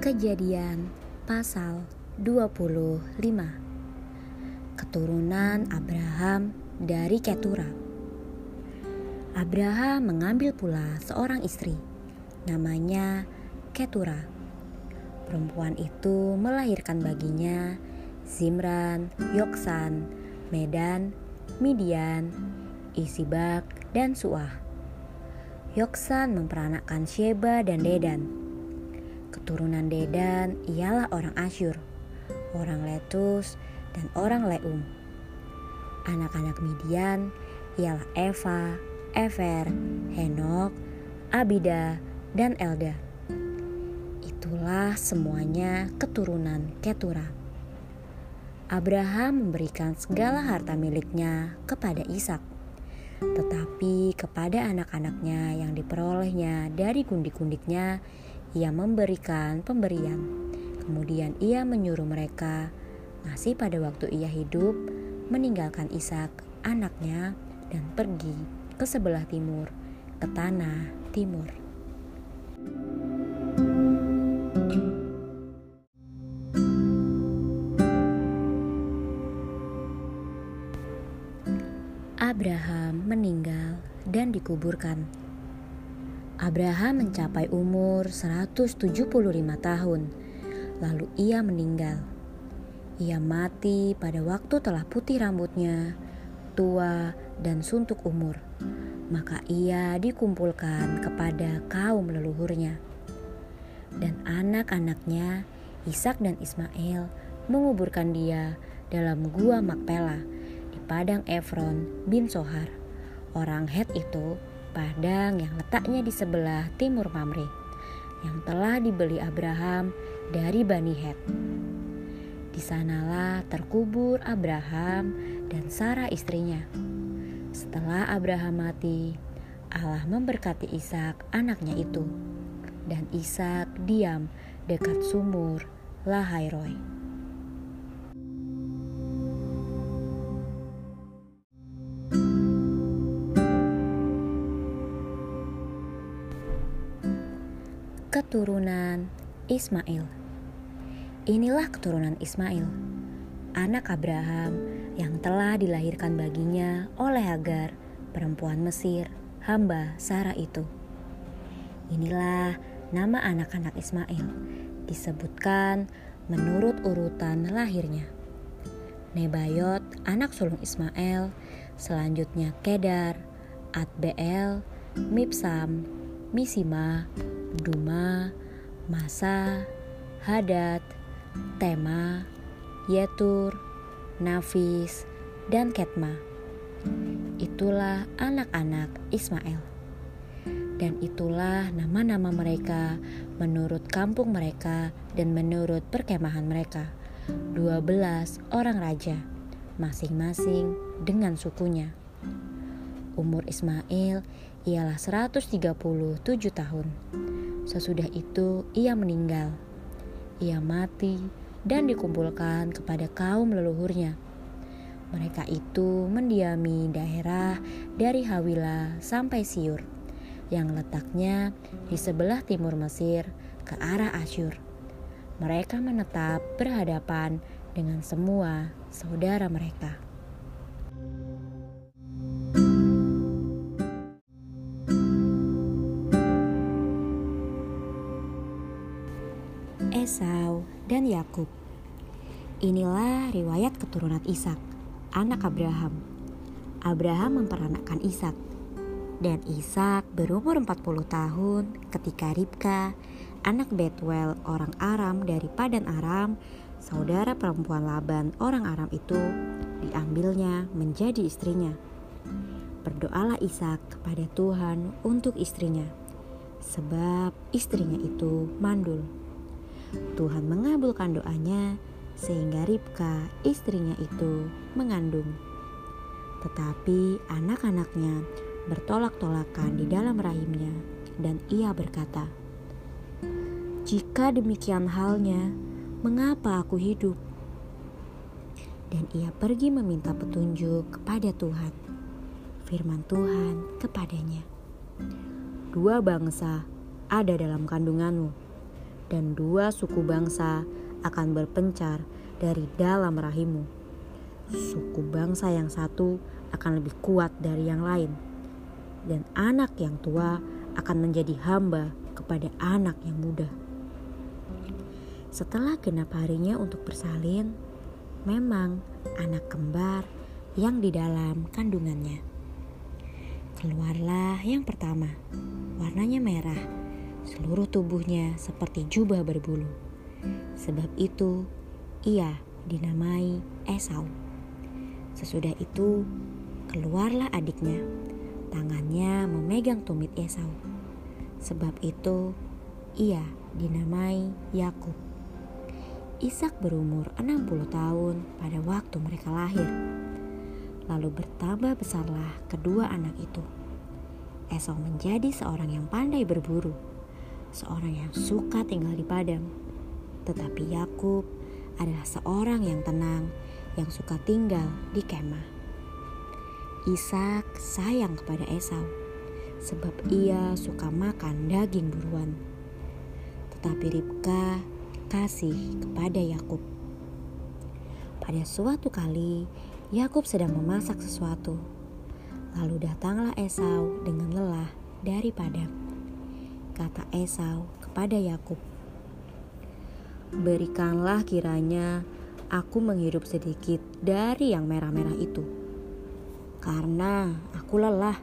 Kejadian pasal 25 Keturunan Abraham dari Ketura Abraham mengambil pula seorang istri namanya Ketura Perempuan itu melahirkan baginya Zimran, Yoksan, Medan, Midian, Isibak, dan Suah. Yoksan memperanakkan Sheba dan Dedan. Keturunan Dedan ialah orang Asyur, orang Letus, dan orang Leum. Anak-anak Midian ialah Eva, Ever, Henok, Abida, dan Elda. Itulah semuanya keturunan Ketura. Abraham memberikan segala harta miliknya kepada Ishak, tetapi kepada anak-anaknya yang diperolehnya dari gundik-gundiknya ia memberikan pemberian. Kemudian ia menyuruh mereka masih pada waktu ia hidup meninggalkan Ishak anaknya dan pergi ke sebelah timur, ke tanah timur. Abraham meninggal dan dikuburkan Abraham mencapai umur 175 tahun, lalu ia meninggal. Ia mati pada waktu telah putih rambutnya, tua dan suntuk umur. Maka ia dikumpulkan kepada kaum leluhurnya. Dan anak-anaknya, Ishak dan Ismail, menguburkan dia dalam gua Makpela di padang Efron bin Sohar. Orang Het itu padang yang letaknya di sebelah timur Mamre yang telah dibeli Abraham dari Bani Het. Di sanalah terkubur Abraham dan Sarah istrinya. Setelah Abraham mati, Allah memberkati Ishak anaknya itu. Dan Ishak diam dekat sumur Lahairoi. Keturunan Ismail Inilah keturunan Ismail, anak Abraham yang telah dilahirkan baginya oleh Hagar, perempuan Mesir, hamba Sarah itu. Inilah nama anak-anak Ismail, disebutkan menurut urutan lahirnya. Nebayot, anak sulung Ismail, selanjutnya Kedar, Adbeel, Mipsam, Misima, Duma, Masa, Hadad, Tema, Yetur, Nafis, dan Ketma. Itulah anak-anak Ismail. Dan itulah nama-nama mereka menurut kampung mereka dan menurut perkemahan mereka. 12 orang raja, masing-masing dengan sukunya. Umur Ismail ialah 137 tahun. Sesudah itu ia meninggal. Ia mati dan dikumpulkan kepada kaum leluhurnya. Mereka itu mendiami daerah dari Hawila sampai Siur yang letaknya di sebelah timur Mesir ke arah Asyur. Mereka menetap berhadapan dengan semua saudara mereka. Esau dan Yakub. Inilah riwayat keturunan Ishak, anak Abraham. Abraham memperanakkan Ishak, dan Ishak berumur 40 tahun ketika Ribka, anak Betuel orang Aram dari Padan Aram, saudara perempuan Laban orang Aram itu, diambilnya menjadi istrinya. Berdoalah Ishak kepada Tuhan untuk istrinya, sebab istrinya itu mandul. Tuhan mengabulkan doanya sehingga Ribka istrinya itu mengandung. Tetapi anak-anaknya bertolak-tolakan di dalam rahimnya dan ia berkata, "Jika demikian halnya, mengapa aku hidup?" Dan ia pergi meminta petunjuk kepada Tuhan. Firman Tuhan kepadanya, "Dua bangsa ada dalam kandunganmu." Dan dua suku bangsa akan berpencar dari dalam rahimmu. Suku bangsa yang satu akan lebih kuat dari yang lain, dan anak yang tua akan menjadi hamba kepada anak yang muda. Setelah genap harinya untuk bersalin, memang anak kembar yang di dalam kandungannya. Keluarlah yang pertama, warnanya merah, seluruh tubuhnya seperti jubah berbulu. Sebab itu, ia dinamai Esau. Sesudah itu, keluarlah adiknya, tangannya memegang tumit Esau. Sebab itu, ia dinamai Yakub. Ishak berumur 60 tahun pada waktu mereka lahir. Lalu bertambah besarlah kedua anak itu. Esau menjadi seorang yang pandai berburu, seorang yang suka tinggal di padang. Tetapi Yakub adalah seorang yang tenang, yang suka tinggal di kemah. Ishak sayang kepada Esau sebab ia suka makan daging buruan. Tetapi Ribka kasih kepada Yakub. Pada suatu kali, Yakub sedang memasak sesuatu. Lalu datanglah Esau dengan lelah dari padang. Kata Esau kepada Yakub, "Berikanlah kiranya aku menghirup sedikit dari yang merah-merah itu, karena aku lelah."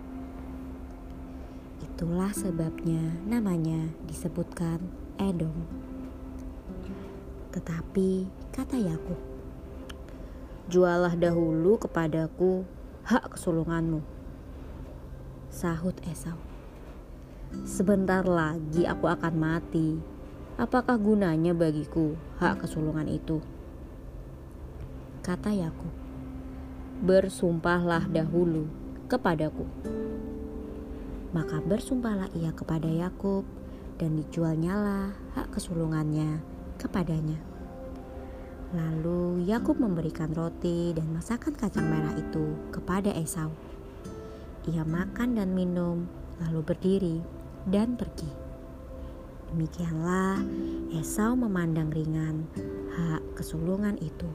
Itulah sebabnya namanya disebutkan Edom. Tetapi kata Yakub, "Jualah dahulu kepadaku hak kesulunganmu." Sahut Esau, "Sebentar lagi aku akan mati. Apakah gunanya bagiku hak kesulungan itu?" Kata Yakub, "Bersumpahlah dahulu kepadaku." Maka bersumpahlah ia kepada Yakub dan dijualnyalah hak kesulungannya kepadanya. Lalu Yakub memberikan roti dan masakan kacang merah itu kepada Esau. Ia makan dan minum, lalu berdiri dan pergi. Demikianlah Esau memandang ringan hak kesulungan itu.